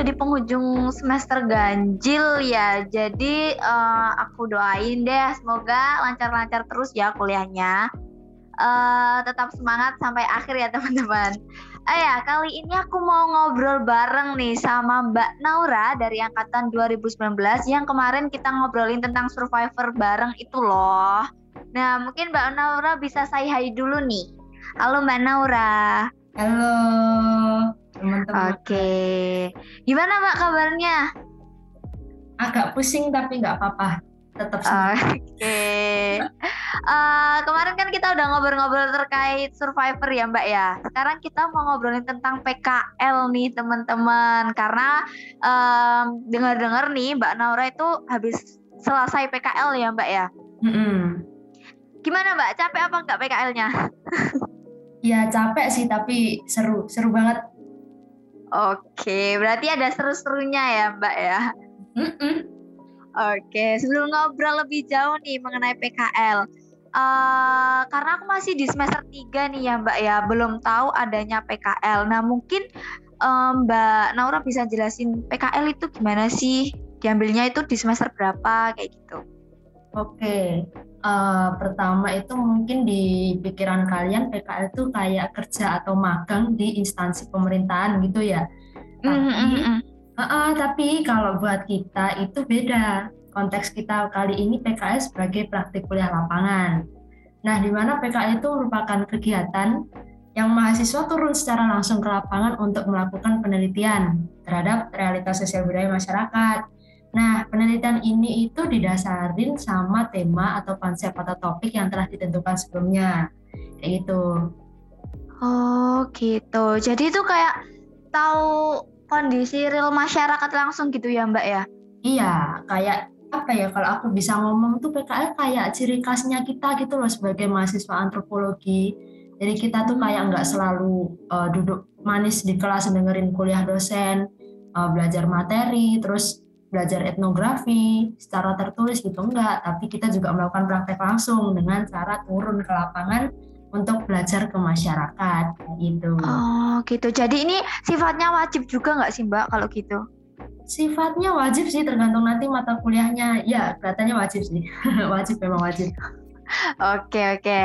udah di penghujung semester ganjil ya Jadi uh, aku doain deh semoga lancar-lancar terus ya kuliahnya uh, Tetap semangat sampai akhir ya teman-teman Ah ya, kali ini aku mau ngobrol bareng nih sama Mbak Naura dari angkatan 2019 yang kemarin kita ngobrolin tentang survivor bareng itu loh. Nah, mungkin Mbak Naura bisa say hi dulu nih. Halo Mbak Naura. Halo teman-teman. Oke. Gimana Mbak kabarnya? Agak pusing tapi nggak apa-apa. Tetap Oke. Okay. Uh, eh, kemarin kan kita udah ngobrol-ngobrol terkait survivor ya Mbak ya. Sekarang kita mau ngobrolin tentang PKL nih teman-teman. Karena um, dengar-dengar nih Mbak Naura itu habis selesai PKL ya Mbak ya. Mm -hmm. Gimana Mbak? Capek apa enggak PKL-nya? ya capek sih tapi seru, seru banget. Oke, berarti ada seru-serunya ya Mbak ya. Mm -mm. Oke, sebelum ngobrol lebih jauh nih mengenai PKL, uh, karena aku masih di semester 3 nih ya Mbak ya, belum tahu adanya PKL. Nah mungkin um, Mbak Naura bisa jelasin PKL itu gimana sih? Diambilnya itu di semester berapa kayak gitu? Oke, uh, pertama itu mungkin di pikiran kalian PKL itu kayak kerja atau magang di instansi pemerintahan gitu ya. Tapi, mm -hmm. uh, uh, tapi kalau buat kita itu beda. Konteks kita kali ini PKL sebagai praktik kuliah lapangan. Nah, di mana PKL itu merupakan kegiatan yang mahasiswa turun secara langsung ke lapangan untuk melakukan penelitian terhadap realitas sosial budaya masyarakat Nah, penelitian ini itu didasarin sama tema atau konsep atau topik yang telah ditentukan sebelumnya. Kayak gitu. Oh, gitu. Jadi itu kayak tahu kondisi real masyarakat langsung gitu ya, Mbak ya? Iya, kayak apa ya kalau aku bisa ngomong tuh PKL kayak ciri khasnya kita gitu loh sebagai mahasiswa antropologi. Jadi kita tuh kayak nggak selalu uh, duduk manis di kelas dengerin kuliah dosen, uh, belajar materi, terus belajar etnografi secara tertulis gitu enggak, tapi kita juga melakukan praktek langsung dengan cara turun ke lapangan untuk belajar ke masyarakat gitu. Oh gitu. Jadi ini sifatnya wajib juga nggak sih Mbak kalau gitu? Sifatnya wajib sih tergantung nanti mata kuliahnya. Ya kelihatannya wajib sih. wajib memang wajib. Oke oke.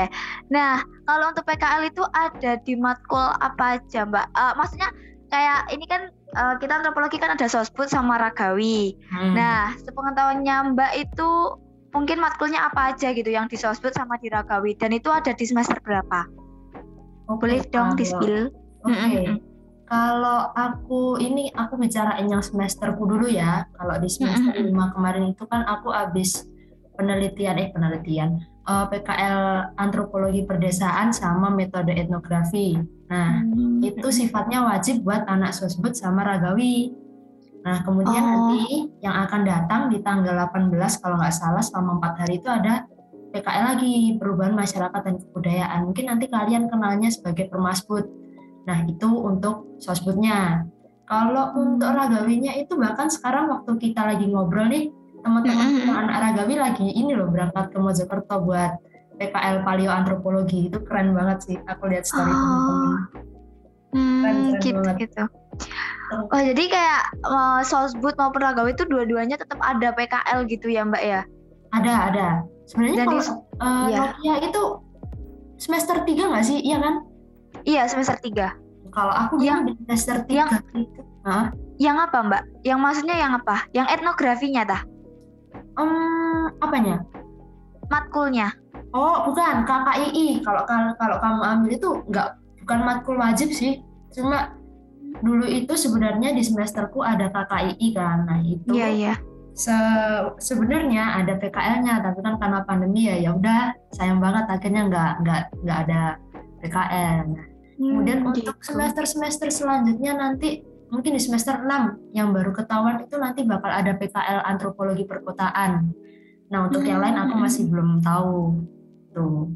Nah kalau untuk PKL itu ada di matkul apa aja Mbak? Uh, maksudnya kayak ini kan uh, kita antropologi kan ada sosbud sama ragawi. Hmm. Nah, sepengetahuannya Mbak itu mungkin matkulnya apa aja gitu yang di sosbud sama di ragawi dan itu ada di semester berapa? Okay, Boleh dong di spill. Oke. Okay. Kalau aku ini aku bicarain yang semesterku dulu ya. Kalau di semester lima kemarin itu kan aku habis penelitian eh penelitian uh, eh, PKL antropologi perdesaan sama metode etnografi. Nah, hmm. itu sifatnya wajib buat anak sosbud sama ragawi. Nah, kemudian oh. nanti yang akan datang di tanggal 18 kalau nggak salah selama empat hari itu ada PKL lagi, perubahan masyarakat dan kebudayaan. Mungkin nanti kalian kenalnya sebagai permasbud. Nah, itu untuk sosbudnya. Kalau untuk ragawinya itu bahkan sekarang waktu kita lagi ngobrol nih, teman-teman mm -hmm. anak ragawi lagi ini loh berangkat ke Mojokerto buat PKL Paleoantropologi itu keren banget sih aku lihat story oh. teman-teman hmm, keren, keren gitu banget. gitu oh jadi kayak uh, sosbud maupun ragawi itu dua-duanya tetap ada PKL gitu ya mbak ya ada ada sebenarnya kalau uh, iya. Nokia itu semester tiga nggak sih iya kan iya semester tiga kalau aku yang semester tiga yang. Hah? yang apa mbak yang maksudnya yang apa yang etnografinya dah um, apanya matkulnya Oh, bukan KKII. Kalau kalau kamu ambil itu nggak bukan matkul wajib sih. Cuma dulu itu sebenarnya di semesterku ada KKII kan. Nah, itu Iya, iya. Se sebenarnya ada PKL-nya, tapi kan karena pandemi ya ya udah sayang banget akhirnya nggak nggak nggak ada PKL. Nah, hmm, kemudian gitu. untuk semester-semester selanjutnya nanti mungkin di semester 6 yang baru ketahuan itu nanti bakal ada PKL antropologi perkotaan. Nah, untuk hmm. yang lain aku masih belum tahu gitu.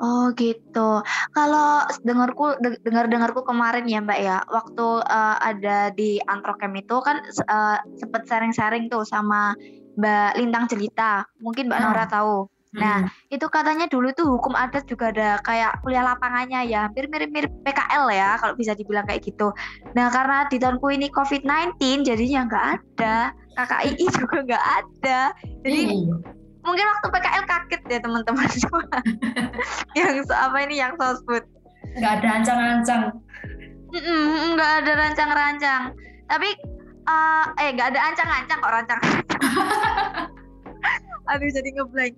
Oh gitu. Kalau dengarku dengar dengarku kemarin ya Mbak ya, waktu uh, ada di Antrokem itu kan uh, sempet sharing-sharing tuh sama Mbak Lintang Jelita. Mungkin Mbak nah. Nora tahu. Nah, hmm. itu katanya dulu tuh hukum adat juga ada kayak kuliah lapangannya ya, hampir mirip-mirip PKL ya kalau bisa dibilang kayak gitu. Nah, karena di tahunku ini COVID-19 jadinya nggak ada, KKII juga nggak ada. Jadi hmm. mungkin waktu PKL kaget ya teman-teman semua. yang apa ini yang sosbud. Nggak ada ancang-ancang. Nggak ada rancang-rancang. Tapi uh, eh nggak ada ancang-ancang kok rancang. Aduh jadi ngeblank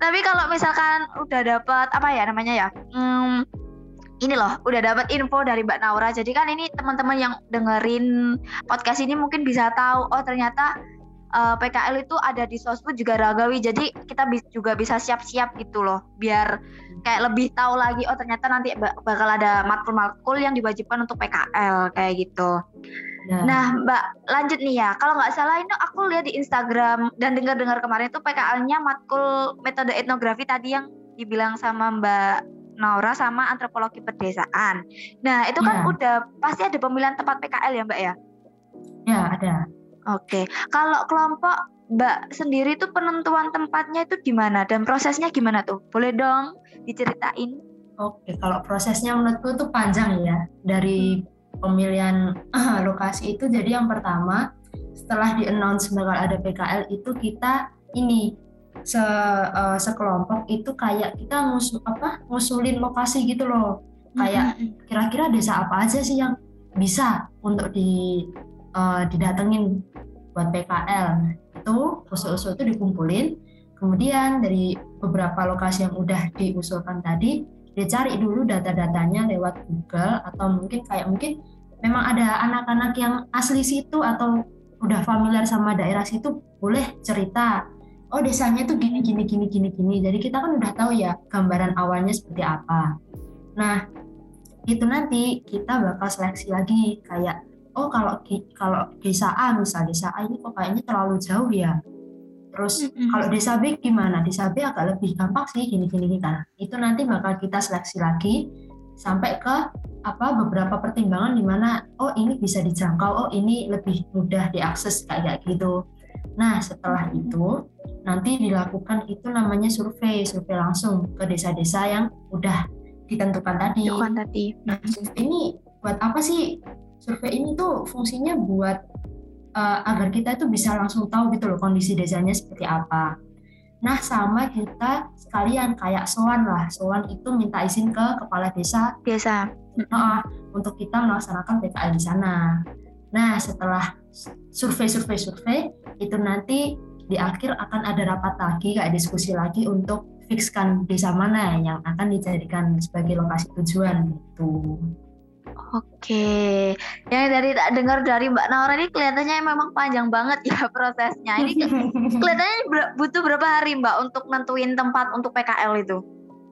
tapi kalau misalkan udah dapat apa ya namanya ya hmm, ini loh udah dapat info dari Mbak Naura. Jadi kan ini teman-teman yang dengerin podcast ini mungkin bisa tahu oh ternyata uh, eh, PKL itu ada di sosmed juga ragawi jadi kita bi juga bisa siap-siap gitu loh biar kayak lebih tahu lagi oh ternyata nanti bakal ada matkul-matkul yang diwajibkan untuk PKL kayak gitu Ya. Nah, Mbak, lanjut nih ya. Kalau nggak salah itu aku lihat di Instagram dan dengar-dengar kemarin itu PKL-nya matkul metode etnografi tadi yang dibilang sama Mbak Nora sama antropologi pedesaan. Nah, itu kan ya. udah pasti ada pemilihan tempat PKL ya, Mbak ya? Ya, ada. Oke. Kalau kelompok Mbak sendiri tuh penentuan tempatnya itu gimana dan prosesnya gimana tuh? Boleh dong diceritain? Oke, kalau prosesnya menurutku tuh panjang ya. Dari pemilihan uh, lokasi itu jadi yang pertama setelah di announce bakal ada PKL itu kita ini se uh, sekelompok itu kayak kita ngusul apa ngusulin lokasi gitu loh kayak kira-kira desa apa aja sih yang bisa untuk di uh, didatengin buat PKL itu usul-usul itu dikumpulin. Kemudian dari beberapa lokasi yang udah diusulkan tadi dicari dulu data-datanya lewat Google atau mungkin kayak mungkin memang ada anak-anak yang asli situ atau udah familiar sama daerah situ boleh cerita oh desanya tuh gini gini gini gini gini. Jadi kita kan udah tahu ya gambaran awalnya seperti apa. Nah itu nanti kita bakal seleksi lagi kayak oh kalau kalau desa A misal desa A ini kok kayaknya terlalu jauh ya Terus kalau desa B gimana? Desa B agak lebih gampang sih gini-gini kan. Itu nanti bakal kita seleksi lagi sampai ke apa beberapa pertimbangan di mana oh ini bisa dijangkau, oh ini lebih mudah diakses kayak gitu. Nah, setelah itu nanti dilakukan itu namanya survei, survei langsung ke desa-desa yang udah ditentukan tadi. Ditentukan tadi. Nah, ini buat apa sih? Survei ini tuh fungsinya buat uh, agar kita itu bisa langsung tahu gitu loh kondisi desanya seperti apa. Nah sama kita sekalian kayak soan lah, soan itu minta izin ke kepala desa. Desa. Uh, untuk kita melaksanakan PKL di sana. Nah setelah survei-survei-survei itu nanti di akhir akan ada rapat lagi kayak diskusi lagi untuk fixkan desa mana yang akan dijadikan sebagai lokasi tujuan gitu. Oke, yang dari tak dengar dari Mbak Naura ini kelihatannya memang panjang banget ya prosesnya. Ini kelihatannya butuh berapa hari Mbak untuk nentuin tempat untuk PKL itu?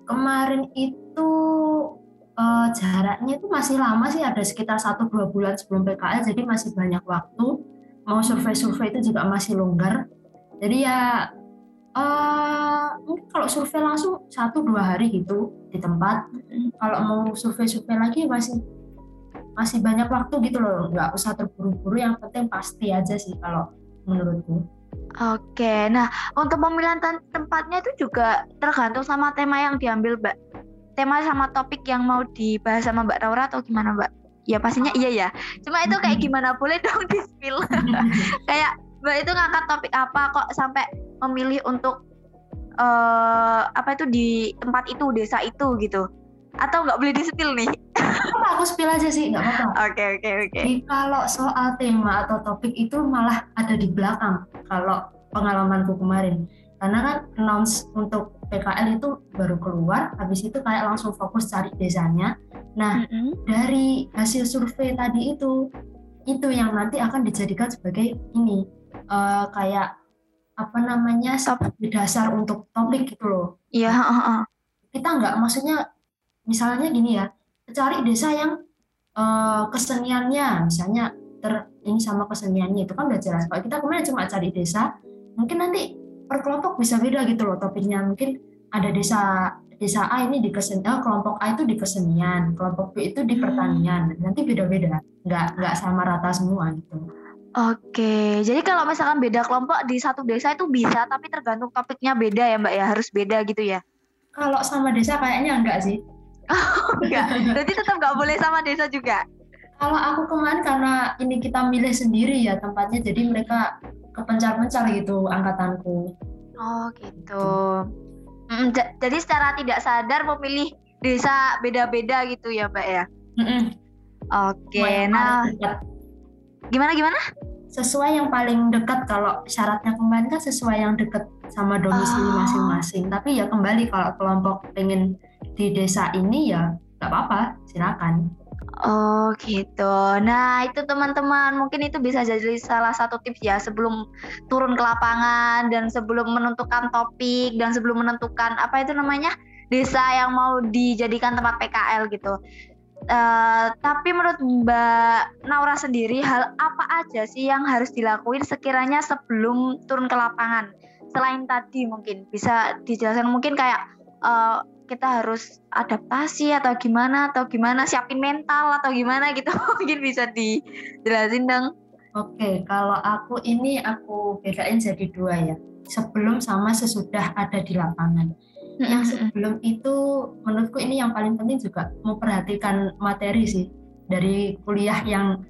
Kemarin itu uh, jaraknya itu masih lama sih, ada sekitar satu dua bulan sebelum PKL, jadi masih banyak waktu. Mau survei-survei itu juga masih longgar. Jadi ya uh, mungkin kalau survei langsung satu dua hari gitu di tempat. Kalau mau survei-survei lagi masih masih banyak waktu gitu loh nggak usah terburu-buru yang penting pasti aja sih kalau menurutku Oke, nah untuk pemilihan tempatnya itu juga tergantung sama tema yang diambil, Mbak. Tema sama topik yang mau dibahas sama Mbak Raura atau gimana, Mbak? Ya pastinya iya ya. Cuma itu kayak gimana boleh dong di spill. kayak Mbak itu ngangkat topik apa kok sampai memilih untuk uh, apa itu di tempat itu, desa itu gitu atau nggak boleh di spill nih? aku spill aja sih, nggak apa-apa. Oke oke oke. Kalau soal tema atau topik itu malah ada di belakang kalau pengalamanku kemarin. Karena kan announce untuk PKL itu baru keluar, habis itu kayak langsung fokus cari desanya. Nah, mm -hmm. dari hasil survei tadi itu, itu yang nanti akan dijadikan sebagai ini uh, kayak apa namanya sebagai dasar untuk topik gitu loh. Iya. Yeah, uh, uh. Kita nggak maksudnya misalnya gini ya cari desa yang uh, keseniannya misalnya ter ini sama keseniannya itu kan udah jelas kalau kita kemudian cuma cari desa mungkin nanti per kelompok bisa beda gitu loh topiknya mungkin ada desa desa A ini di kesenian, oh, kelompok A itu di kesenian, kelompok B itu di hmm. pertanian. Nanti beda-beda, nggak nggak sama rata semua gitu. Oke, jadi kalau misalkan beda kelompok di satu desa itu bisa, tapi tergantung topiknya beda ya Mbak ya, harus beda gitu ya? Kalau sama desa kayaknya enggak sih. Oh, enggak, berarti tetap nggak boleh sama desa juga? Kalau aku kemarin karena ini kita milih sendiri ya tempatnya, jadi mereka kepencar-pencar gitu angkatanku. Oh gitu. Mm, jadi secara tidak sadar memilih desa beda-beda gitu ya Mbak ya? Mm -mm. Oke, okay, nah gimana gimana? sesuai yang paling dekat kalau syaratnya kemarin kan sesuai yang dekat sama domisili oh. masing-masing tapi ya kembali kalau kelompok pengen di desa ini ya nggak apa-apa silakan Oh gitu. Nah itu teman-teman mungkin itu bisa jadi salah satu tips ya sebelum turun ke lapangan dan sebelum menentukan topik dan sebelum menentukan apa itu namanya desa yang mau dijadikan tempat PKL gitu. Uh, tapi menurut Mbak Naura sendiri hal apa aja sih yang harus dilakuin sekiranya sebelum turun ke lapangan? Selain tadi mungkin bisa dijelaskan mungkin kayak uh, kita harus adaptasi atau gimana atau gimana siapin mental atau gimana gitu. Mungkin bisa dijelasin dong. Oke, kalau aku ini aku bedain jadi dua ya. Sebelum sama sesudah ada di lapangan. Yang sebelum itu menurutku ini yang paling penting juga memperhatikan materi sih. Dari kuliah yang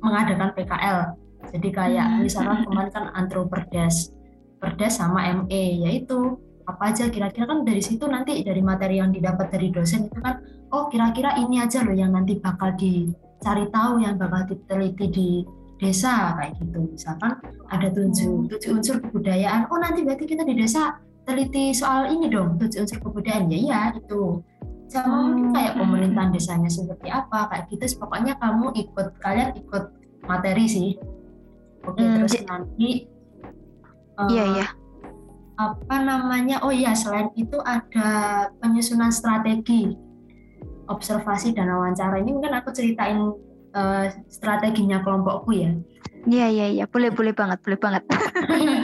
mengadakan PKL jadi kayak misalkan kemarin kan antroperdes perdes sama ME yaitu apa aja kira-kira kan dari situ nanti dari materi yang didapat dari dosen itu kan oh kira-kira ini aja loh yang nanti bakal dicari tahu yang bakal diteliti di desa kayak gitu. Misalkan ada tujuh tujuh unsur kebudayaan. Oh nanti berarti kita di desa teliti soal ini dong tujuh unsur kebudayaan. Ya iya itu. Sama mungkin kayak pemerintahan desanya seperti apa kayak gitu. Pokoknya kamu ikut kalian ikut materi sih. Oke hmm, terus nanti uh, iya iya apa namanya oh iya selain itu ada penyusunan strategi observasi dan wawancara ini mungkin aku ceritain uh, strateginya kelompokku ya Iya iya iya, boleh boleh banget, boleh banget.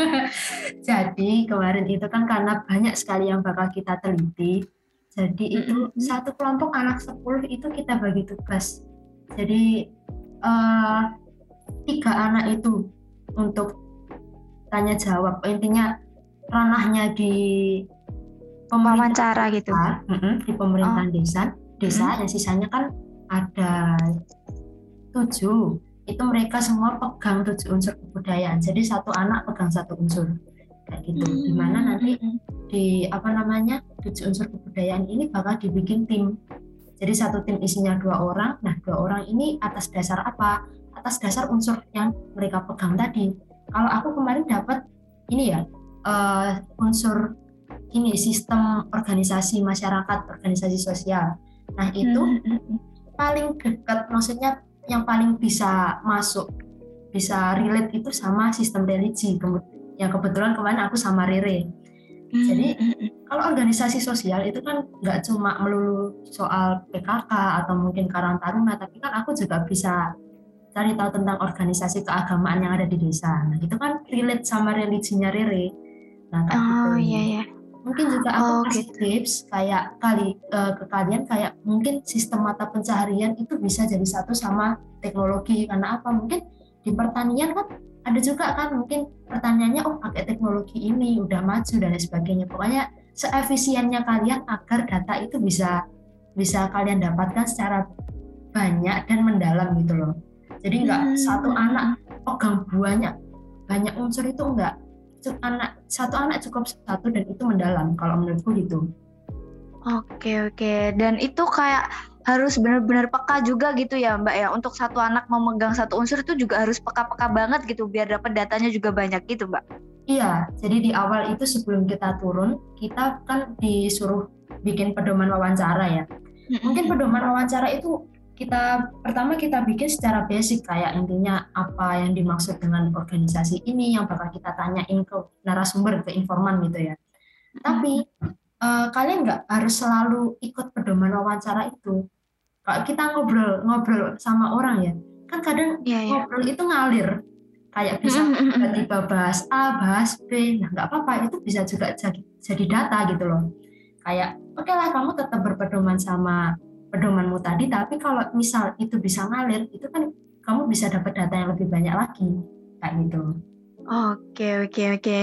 jadi kemarin itu kan karena banyak sekali yang bakal kita teliti. Jadi itu mm-hmm. satu kelompok anak 10 itu kita bagi tugas. Jadi uh, tiga anak itu untuk tanya jawab. Intinya ranahnya di wawancara gitu. di pemerintahan oh. desa, desa mm-hmm. yang sisanya kan ada tujuh. Itu mereka semua pegang tujuh unsur kebudayaan. Jadi satu anak pegang satu unsur. Kayak gitu. Hmm. di mana nanti di apa namanya tujuh unsur kebudayaan ini bakal dibikin tim. Jadi satu tim isinya dua orang. Nah dua orang ini atas dasar apa? Atas dasar unsur yang mereka pegang tadi. Kalau aku kemarin dapat ini ya uh, unsur ini sistem organisasi masyarakat organisasi sosial. Nah itu hmm. paling dekat maksudnya yang paling bisa masuk bisa relate itu sama sistem religi. Yang kebetulan kemarin aku sama Rere. Jadi hmm, hmm, hmm. kalau organisasi sosial itu kan nggak cuma melulu soal PKK atau mungkin Karang Taruna tapi kan aku juga bisa cari tahu tentang organisasi keagamaan yang ada di desa. Nah itu kan relate sama religinya Rere nah kayak oh, gitu iya, iya. Mungkin juga aku oh, kasih gitu. tips kayak kali uh, ke kalian kayak mungkin sistem mata pencaharian itu bisa jadi satu sama teknologi. Karena apa? Mungkin di pertanian kan ada juga kan mungkin pertanyaannya oh pakai teknologi ini udah maju dan sebagainya. Pokoknya seefisiennya kalian agar data itu bisa bisa kalian dapatkan secara banyak dan mendalam gitu loh. Jadi nggak hmm. satu anak pegang banyak banyak unsur itu enggak anak satu anak cukup satu dan itu mendalam kalau menurutku gitu. Oke oke dan itu kayak harus benar-benar peka juga gitu ya Mbak ya untuk satu anak memegang satu unsur itu juga harus peka-peka banget gitu biar dapat datanya juga banyak gitu Mbak. Iya jadi di awal itu sebelum kita turun kita kan disuruh bikin pedoman wawancara ya. Mungkin pedoman wawancara itu kita pertama kita bikin secara basic kayak intinya apa yang dimaksud dengan organisasi ini yang bakal kita tanyain ke narasumber ke informan gitu ya. Tapi uh, kalian nggak harus selalu ikut pedoman wawancara itu. Kalau kita ngobrol ngobrol sama orang ya kan kadang yeah, yeah. ngobrol itu ngalir. Kayak bisa tiba-tiba bahas A bahas B nah nggak apa-apa itu bisa juga jadi, jadi data gitu loh. Kayak oke okay lah kamu tetap berpedoman sama pedomanmu tadi tapi kalau misal itu bisa ngalir itu kan kamu bisa dapat data yang lebih banyak lagi kayak gitu. Oke oke oke.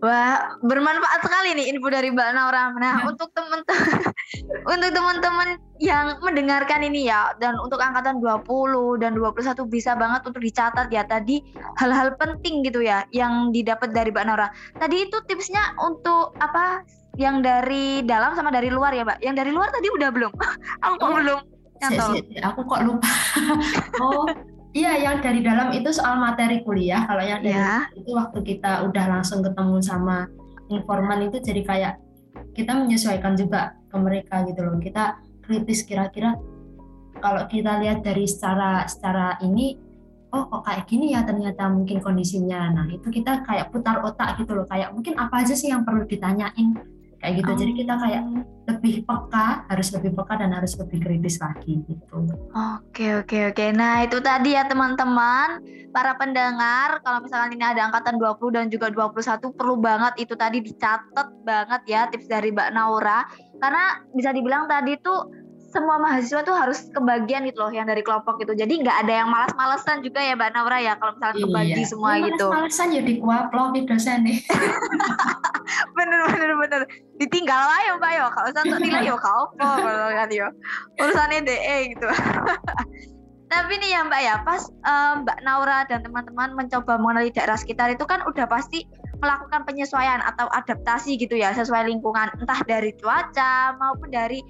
Wah, bermanfaat sekali nih info dari Mbak Naura. Nah, untuk teman-teman untuk teman-teman yang mendengarkan ini ya dan untuk angkatan 20 dan 21 bisa banget untuk dicatat ya tadi hal-hal penting gitu ya yang didapat dari Mbak Naura. Tadi itu tipsnya untuk apa? Yang dari dalam sama dari luar ya, Mbak. Yang dari luar tadi udah belum? Aku kok oh, belum nyantol. Aku kok lupa. oh, Iya, yang dari dalam itu soal materi kuliah. Kalau yang dari ya. itu waktu kita udah langsung ketemu sama informan itu jadi kayak kita menyesuaikan juga ke mereka gitu loh. Kita kritis kira-kira kalau kita lihat dari secara secara ini oh kok kayak gini ya ternyata mungkin kondisinya. Nah, itu kita kayak putar otak gitu loh. Kayak mungkin apa aja sih yang perlu ditanyain kayak gitu. Oh. Jadi kita kayak oh. lebih peka, harus lebih peka dan harus lebih kritis lagi gitu. Oke oke oke. Nah itu tadi ya teman-teman para pendengar kalau misalnya ini ada angkatan 20 dan juga 21 perlu banget itu tadi dicatat banget ya tips dari Mbak Naura karena bisa dibilang tadi tuh semua mahasiswa tuh harus kebagian gitu loh yang dari kelompok itu. Jadi nggak ada yang malas-malesan juga ya Mbak Naura ya kalau misalnya iya. kebagi semua iya, gitu. Malas-malesan ya di kuaplok di dosen nih. bener bener bener. Ditinggal lah ya Mbak yo. Kalau untuk nilai yo kau kalau kan yo. Urusannya DE gitu. Tapi nih ya Mbak ya, pas um, Mbak Naura dan teman-teman mencoba mengenali daerah sekitar itu kan udah pasti melakukan penyesuaian atau adaptasi gitu ya sesuai lingkungan entah dari cuaca maupun dari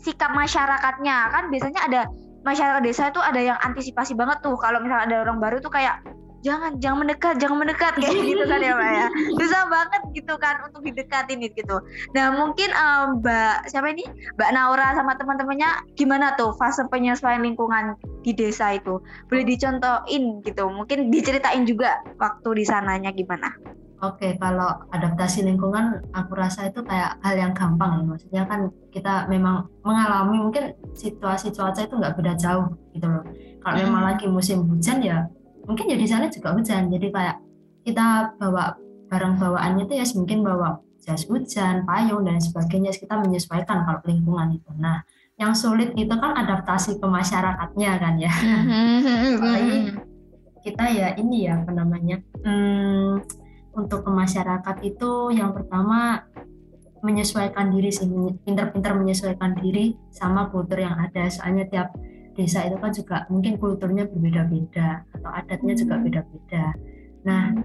sikap masyarakatnya. Kan biasanya ada masyarakat desa itu ada yang antisipasi banget tuh. Kalau misalnya ada orang baru tuh kayak jangan jangan mendekat jangan mendekat. Kayak gitu kan ya mbak ya. Susah banget gitu kan untuk didekatin gitu. Nah mungkin um, mbak siapa ini? Mbak Naura sama teman-temannya gimana tuh fase penyesuaian lingkungan di desa itu? Boleh dicontohin gitu mungkin diceritain juga waktu di sananya gimana Oke, kalau adaptasi lingkungan, aku rasa itu kayak hal yang gampang ya. Maksudnya kan kita memang mengalami mungkin situasi cuaca itu nggak beda jauh gitu loh. Kalau hmm. memang lagi musim hujan ya, mungkin ya di sana juga hujan. Jadi kayak kita bawa barang bawaannya itu ya mungkin bawa jas hujan, payung dan sebagainya. Kita menyesuaikan kalau lingkungan itu. Nah, yang sulit itu kan adaptasi ke masyarakatnya kan ya. Apalagi kita ya ini ya apa namanya. Hmm, untuk ke masyarakat itu yang pertama menyesuaikan diri sih pinter-pinter menyesuaikan diri sama kultur yang ada. Soalnya tiap desa itu kan juga mungkin kulturnya berbeda-beda atau adatnya juga hmm. beda-beda. Nah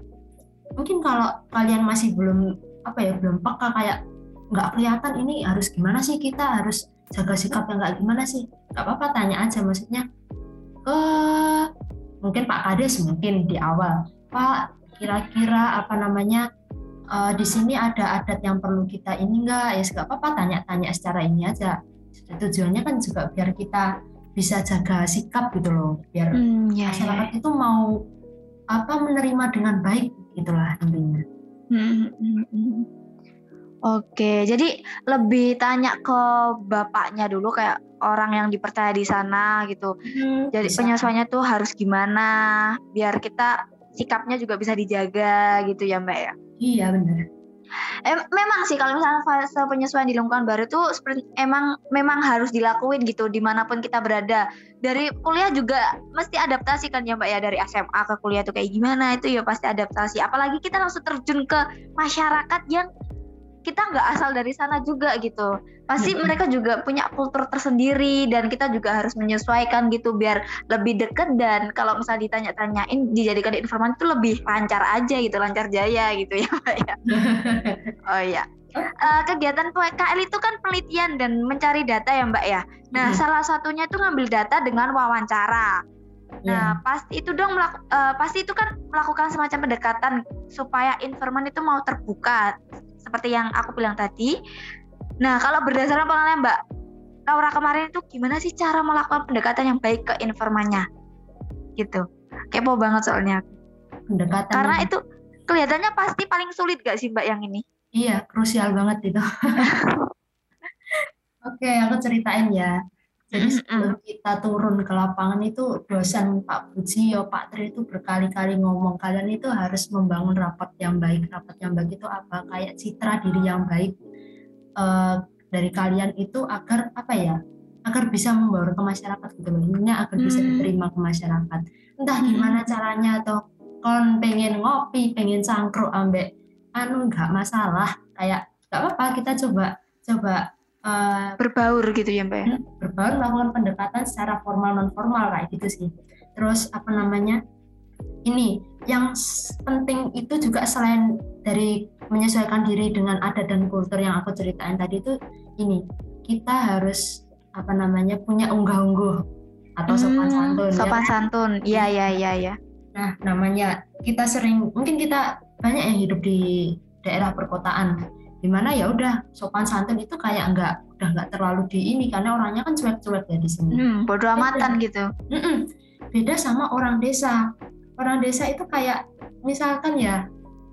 mungkin kalau kalian masih belum apa ya belum peka kayak nggak kelihatan ini harus gimana sih kita harus jaga sikap yang nggak gimana sih nggak apa-apa tanya aja. Maksudnya ke mungkin Pak Kades mungkin di awal Pak kira-kira apa namanya uh, di sini ada adat yang perlu kita ini enggak ya nggak apa-apa tanya-tanya secara ini aja tujuannya kan juga biar kita bisa jaga sikap gitu loh biar hmm, ya, masyarakat ya. itu mau apa menerima dengan baik itulah intinya. Hmm, hmm, hmm, hmm. Oke, jadi lebih tanya ke bapaknya dulu kayak orang yang dipercaya di sana gitu. Hmm, jadi penyesuaiannya tuh harus gimana biar kita sikapnya juga bisa dijaga gitu ya Mbak ya. Iya benar. Eh, memang sih kalau misalnya fase penyesuaian di lingkungan baru itu seperti emang memang harus dilakuin gitu di mana pun kita berada. Dari kuliah juga mesti adaptasi kan ya Mbak ya dari SMA ke kuliah itu kayak gimana itu ya pasti adaptasi. Apalagi kita langsung terjun ke masyarakat yang kita nggak asal dari sana juga gitu pasti hmm. mereka juga punya kultur tersendiri dan kita juga harus menyesuaikan gitu biar lebih deket dan kalau misalnya ditanya-tanyain dijadikan informan itu lebih lancar aja gitu lancar jaya gitu ya Pak ya oh ya uh, kegiatan PKL itu kan penelitian dan mencari data ya Mbak ya nah hmm. salah satunya itu ngambil data dengan wawancara Nah, yeah. pasti itu dong melaku, uh, pasti itu kan melakukan semacam pendekatan supaya informan itu mau terbuka seperti yang aku bilang tadi. Nah, kalau berdasarkan pengalaman Mbak Laura kemarin itu gimana sih cara melakukan pendekatan yang baik ke informannya? Gitu. Kepo banget soalnya. Pendekatan. Karena itu kelihatannya pasti paling sulit gak sih Mbak yang ini? Iya, krusial banget itu. Oke, aku ceritain ya. Jadi sebelum kita turun ke lapangan itu dosen Pak Pujiyo, Pak Tri itu berkali-kali ngomong kalian itu harus membangun rapat yang baik. Rapat yang baik itu apa? Kayak citra diri yang baik uh, dari kalian itu agar apa ya? Agar bisa membawa ke masyarakat gitu loh. Ini agar bisa diterima ke masyarakat. Entah gimana caranya atau kon pengen ngopi pengen cangkruk ambek anu nggak masalah kayak nggak apa-apa kita coba coba uh, berbaur gitu ya mbak ya? hmm, berbaur melakukan pendekatan secara formal non formal kayak gitu sih. Terus apa namanya ini yang penting itu juga selain dari menyesuaikan diri dengan adat dan kultur yang aku ceritain tadi itu ini kita harus apa namanya punya unggah-ungguh atau sopan hmm, santun ya sopan ya. santun. Iya iya iya ya nah namanya kita sering mungkin kita banyak yang hidup di daerah perkotaan di mana ya udah sopan santun itu kayak enggak udah nggak terlalu di ini karena orangnya kan cuek-cuek ya di sini. Hmm, bodoh amatan gitu. Mm -mm. beda sama orang desa. Orang desa itu kayak misalkan ya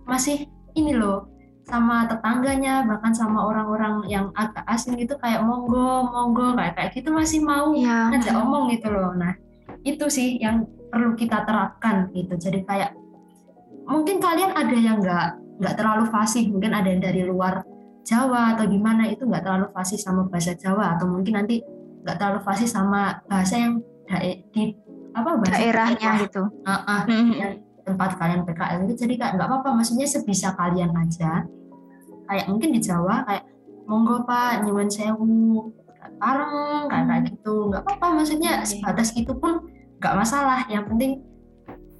masih ini loh sama tetangganya bahkan sama orang-orang yang agak asing gitu kayak monggo monggo kayak kayak gitu masih mau ya. ngajak omong gitu loh. Nah itu sih yang perlu kita terapkan gitu. Jadi kayak mungkin kalian ada yang nggak nggak terlalu fasih mungkin ada yang dari luar Jawa atau gimana itu nggak terlalu fasih sama bahasa Jawa atau mungkin nanti nggak terlalu fasih sama bahasa yang di apa bahasa daerahnya apa? gitu. Uh, uh, mm-hmm. tempat kalian PKL itu. Jadi nggak apa-apa maksudnya sebisa kalian aja. Kayak mungkin di Jawa kayak monggo pak nyuwun sewu bareng kayak kayak gitu. Nggak apa-apa maksudnya sebatas itu pun nggak masalah. Yang penting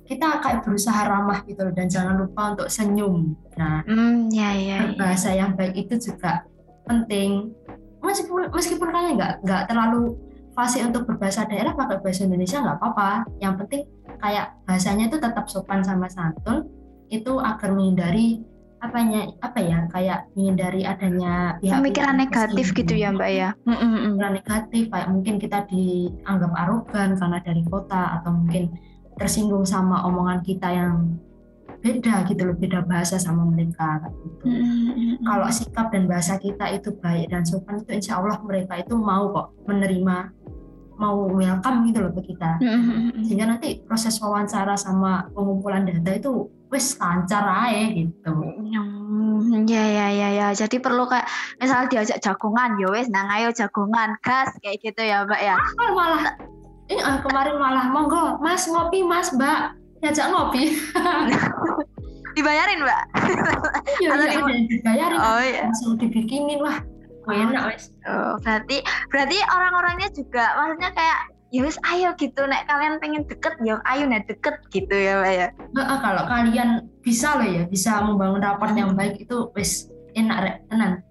kita kayak berusaha ramah gitu dan jangan lupa untuk senyum. Nah mm, ya, ya, ya. bahasa yang baik itu juga penting. Meskipun meskipun kalian nggak nggak terlalu fase untuk berbahasa daerah pakai bahasa Indonesia nggak apa-apa. Yang penting kayak bahasanya itu tetap sopan sama santun itu agar menghindari apanya apa ya kayak menghindari adanya pihak pemikiran negatif gitu ya mbak ya? Pemikiran negatif kayak mungkin kita dianggap arogan karena dari kota atau mungkin tersinggung sama omongan kita yang beda gitu loh beda bahasa sama mereka gitu. Mm-hmm. Kalau sikap dan bahasa kita itu baik dan sopan itu insya Allah mereka itu mau kok menerima mau welcome gitu loh ke kita mm-hmm. sehingga nanti proses wawancara sama pengumpulan data itu wes lancar aja gitu mm, ya ya ya ya jadi perlu kayak misalnya diajak jagungan ya wes nang ayo jagungan gas kayak gitu ya mbak ya ah, malah ah, kemarin malah monggo mas ngopi mas mbak. Ngajak ngopi. Dibayarin mbak? Iya, iya dibayarin. Oh, iya. langsung dibikinin wah enak wes oh, berarti berarti orang-orangnya juga maksudnya kayak ya wes ayo gitu. Nek kalian pengen deket ya ayo nek deket gitu ya mbak ya? Nah, kalau kalian bisa loh ya bisa membangun rapor yang baik itu wes enak rek. Tenan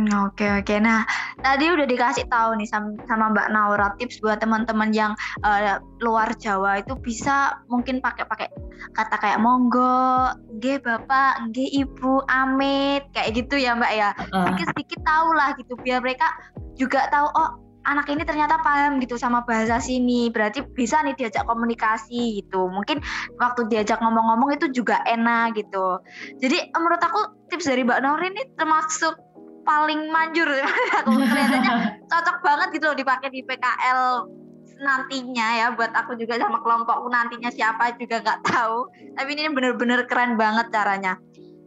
oke oke. Nah tadi udah dikasih tahu nih sama, sama Mbak Naura tips buat teman-teman yang uh, luar Jawa itu bisa mungkin pakai pakai kata kayak monggo, g bapak, g ibu, amit kayak gitu ya Mbak ya. Sedikit sedikit tahu lah gitu biar mereka juga tahu oh anak ini ternyata paham gitu sama bahasa sini berarti bisa nih diajak komunikasi gitu mungkin waktu diajak ngomong-ngomong itu juga enak gitu jadi menurut aku tips dari Mbak Naura ini termasuk paling manjur aku kelihatannya cocok banget gitu loh dipakai di PKL nantinya ya buat aku juga sama kelompokku nantinya siapa juga nggak tahu tapi ini bener-bener keren banget caranya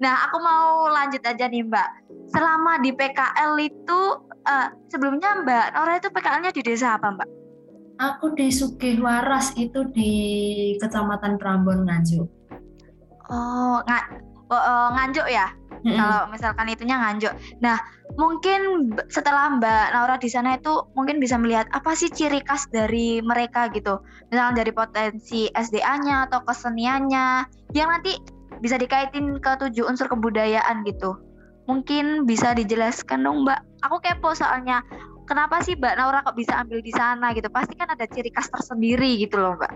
nah aku mau lanjut aja nih mbak selama di PKL itu uh, sebelumnya mbak Nora itu PKL-nya di desa apa mbak? Aku di Sugih Waras itu di Kecamatan Prambon Nganjuk. Oh, ng oh, uh, Nganjuk ya? hmm Kalau misalkan itunya nganjuk. Nah, mungkin setelah Mbak Naura di sana itu mungkin bisa melihat apa sih ciri khas dari mereka gitu. Misalnya dari potensi SDA-nya atau keseniannya yang nanti bisa dikaitin ke tujuh unsur kebudayaan gitu. Mungkin bisa dijelaskan dong Mbak. Aku kepo soalnya kenapa sih Mbak Naura kok bisa ambil di sana gitu? Pasti kan ada ciri khas tersendiri gitu loh Mbak.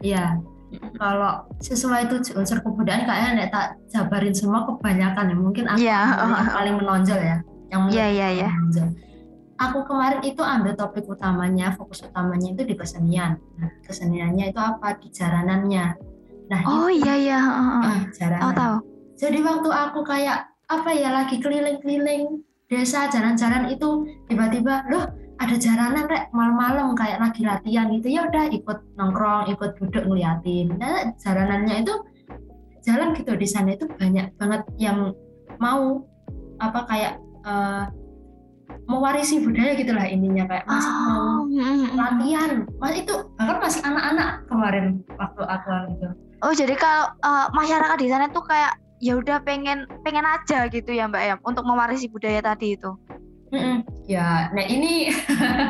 Iya. Mm-hmm kalau sesuai itu unsur kebudayaan kayaknya nek tak jabarin semua kebanyakan ya. Mungkin aku yeah. yang paling menonjol ya. Yang yeah, yeah, yeah. menonjol. Aku kemarin itu ambil topik utamanya fokus utamanya itu di kesenian. Nah, keseniannya itu apa? Di jaranannya. Nah oh iya iya nah, jaranan. Oh, tahu. jadi waktu aku kayak apa ya lagi keliling-keliling desa jalan-jalan itu tiba-tiba loh ada jalanan rek malam-malam kayak lagi latihan gitu. Ya udah ikut nongkrong ikut duduk ngeliatin. Nah jalanannya itu jalan gitu. Di sana itu banyak banget yang mau apa kayak uh, mewarisi budaya gitulah ininya kayak masih oh. mau latihan. Mas itu bahkan masih anak-anak kemarin waktu aku gitu. Oh jadi kalau uh, masyarakat di sana tuh kayak ya udah pengen pengen aja gitu ya mbak ya untuk mewarisi budaya tadi itu mm -mm. ya nah ini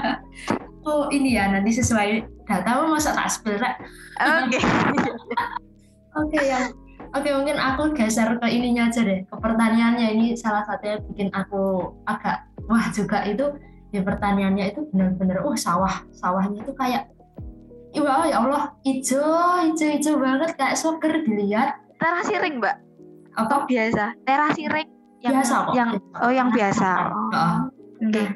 oh ini ya nanti sesuai data masa tak spill oke. Oke yang Oke mungkin aku geser ke ininya aja deh ke pertanyaannya ini salah satunya bikin aku agak wah juga itu di pertaniannya itu benar-benar oh sawah. Sawahnya itu kayak Wah ya Allah hijau hijau hijau banget kayak soker dilihat. Terasi ring mbak. Atau biasa. Terasi ring yang biasa kok. yang oh yang biasa. Oh. Okay.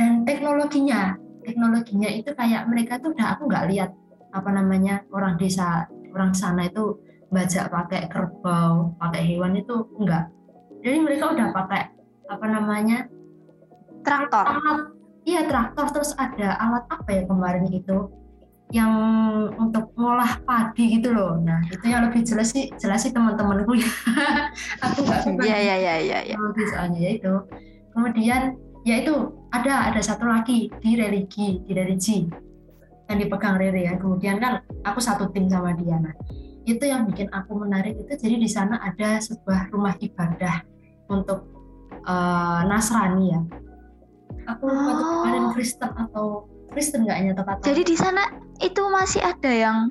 dan teknologinya teknologinya itu kayak mereka tuh udah aku nggak lihat apa namanya orang desa orang sana itu bajak pakai kerbau pakai hewan itu enggak jadi mereka udah pakai apa namanya? Traktor. Alat. Iya traktor. Terus ada alat apa ya kemarin itu yang untuk ngolah padi gitu loh. Nah itu yang lebih jelas sih jelas sih teman-temanku. Ya aku nggak suka iya iya iya iya ya. soalnya ya itu. Kemudian ya itu ada ada satu lagi di religi di religi yang dipegang Rere ya. Kemudian kan aku satu tim sama dia nah. Itu yang bikin aku menarik itu jadi di sana ada sebuah rumah ibadah untuk uh, Nasrani ya. Aku lupa oh. kemarin Kristen atau Kristen nggak nyata kata jadi di sana itu masih ada yang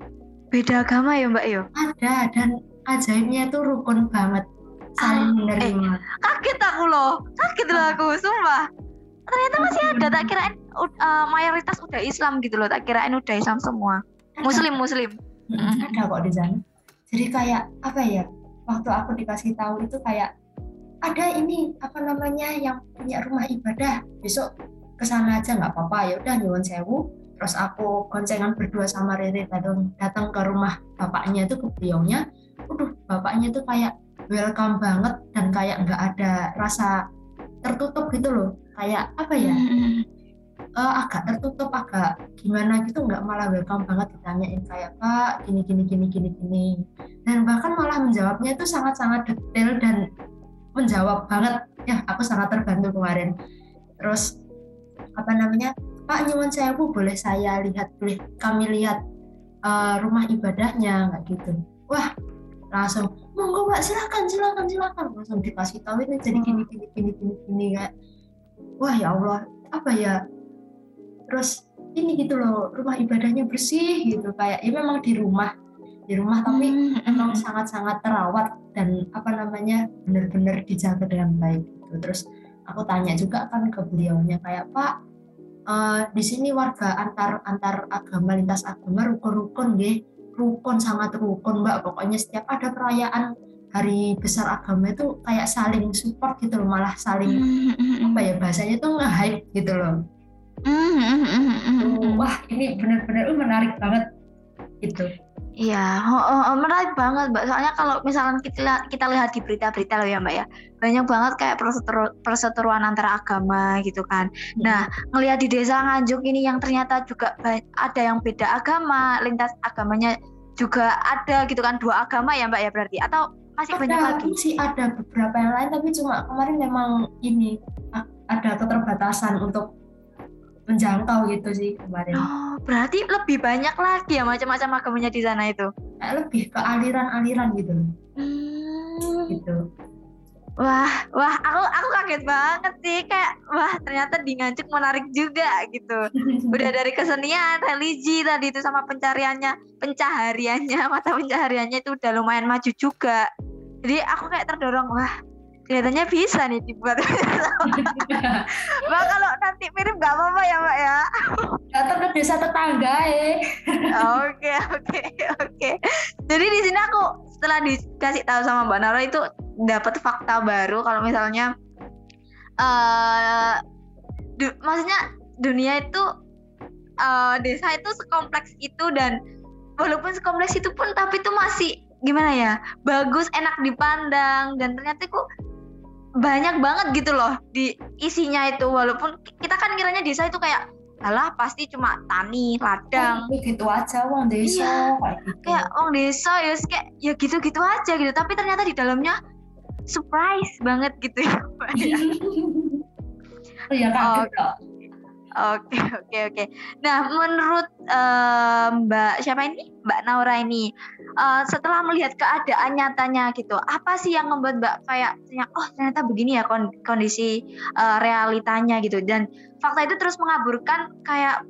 beda agama ya Mbak Yo ada dan ajaibnya itu rukun banget. Saling ah, menerima. eh, kaget aku loh. Kaget loh aku sumpah. Ternyata masih ada tak kirain uh, mayoritas udah Islam gitu loh tak kirain udah Islam semua. Muslim Muslim. Ada kok di sana. Jadi kayak apa ya waktu aku dikasih tahu itu kayak ada ini apa namanya yang punya rumah ibadah. Besok ke sana aja nggak apa-apa. Ya udah nyuwun sewu. Terus aku goncengan berdua sama Riri datang datang ke rumah bapaknya itu ke beliaunya. Udah bapaknya itu kayak welcome banget dan kayak nggak ada rasa tertutup gitu loh. Kayak apa ya? Uh, agak tertutup agak gimana gitu nggak malah welcome banget. Ditanyain kayak pak gini gini gini gini gini. Dan bahkan malah menjawabnya itu sangat sangat detail dan menjawab banget. Ya aku sangat terbantu kemarin. Terus apa namanya Pak nyuwun bu boleh saya lihat boleh kami lihat uh, rumah ibadahnya nggak gitu wah langsung monggo Pak silakan silakan silakan langsung dikasih tahu ini jadi gini gini gini gini gini kayak wah ya Allah apa ya terus ini gitu loh rumah ibadahnya bersih gitu kayak ya memang di rumah di rumah tapi hmm, hmm, emang hmm. sangat-sangat terawat dan apa namanya benar-benar dijaga dengan baik gitu. Terus aku tanya juga kan ke beliaunya kayak Pak uh, di sini warga antar antar agama lintas agama rukun-rukun deh rukun sangat rukun mbak. Pokoknya setiap ada perayaan hari besar agama itu kayak saling support gitu loh malah saling apa ya bahasanya tuh nge-hype gitu loh. Wah ini benar-benar menarik banget gitu Iya, oh, oh, oh, menarik banget, Mbak. Soalnya kalau misalkan kita kita lihat di berita-berita loh ya, Mbak ya, banyak banget kayak perseteru, perseteruan antara agama gitu kan. Hmm. Nah, ngelihat di desa Nganjuk ini yang ternyata juga ada yang beda agama, lintas agamanya juga ada gitu kan, dua agama ya, Mbak ya berarti atau masih ada, banyak lagi? Sih ada beberapa yang lain, tapi cuma kemarin memang ini ada keterbatasan untuk menjangkau gitu sih kemarin. Oh, berarti lebih banyak lagi ya macam-macam agamanya di sana itu? Lebih ke aliran-aliran gitu. Hmm. Gitu. Wah, wah, aku aku kaget banget sih kayak wah ternyata di Nganjuk menarik juga gitu. Udah dari kesenian, religi tadi itu sama pencariannya, pencahariannya, mata pencahariannya itu udah lumayan maju juga. Jadi aku kayak terdorong wah kelihatannya bisa nih dibuat. Mbak kalau nanti mirip nggak apa-apa ya Mbak ya. Datang ke desa tetangga eh. Oke oke oke. Jadi di sini aku setelah dikasih tahu sama Mbak Naro itu dapat fakta baru kalau misalnya uh, du maksudnya dunia itu uh, desa itu sekompleks itu dan walaupun sekompleks itu pun tapi itu masih gimana ya bagus enak dipandang dan ternyata kok banyak banget gitu loh di isinya itu walaupun kita kan kiranya desa itu kayak alah pasti cuma tani ladang oh, gitu aja wong desa iya. kayak gitu. kayak wong desa ya kayak ya gitu-gitu aja gitu tapi ternyata di dalamnya surprise banget gitu ya Oh ya kaget kok. Oke oke oke. Nah menurut uh, Mbak siapa ini Mbak Naura ini uh, setelah melihat keadaan nyatanya gitu, apa sih yang membuat Mbak kayak oh ternyata begini ya kondisi uh, realitanya gitu dan fakta itu terus mengaburkan kayak